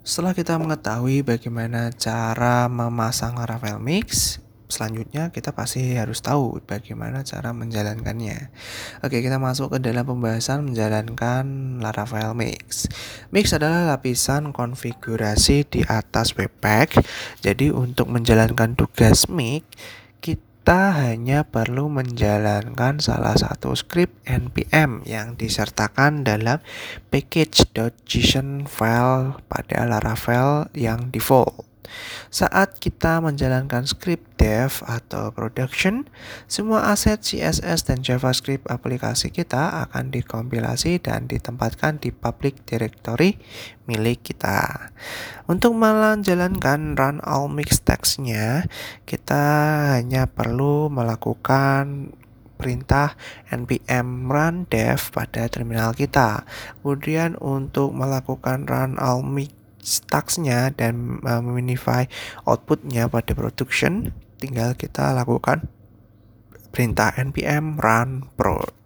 Setelah kita mengetahui bagaimana cara memasang Laravel Mix, selanjutnya kita pasti harus tahu bagaimana cara menjalankannya. Oke, kita masuk ke dalam pembahasan menjalankan Laravel Mix. Mix adalah lapisan konfigurasi di atas Webpack. Jadi untuk menjalankan tugas Mix, kita hanya perlu menjalankan salah satu script npm yang disertakan dalam package.json file pada Laravel yang default. Saat kita menjalankan script dev atau production, semua aset CSS dan JavaScript aplikasi kita akan dikompilasi dan ditempatkan di public directory milik kita. Untuk menjalankan run all mix text-nya, kita hanya perlu melakukan perintah npm run dev pada terminal kita. Kemudian untuk melakukan run all mix task-nya dan uh, meminify outputnya pada production, tinggal kita lakukan perintah npm run prod.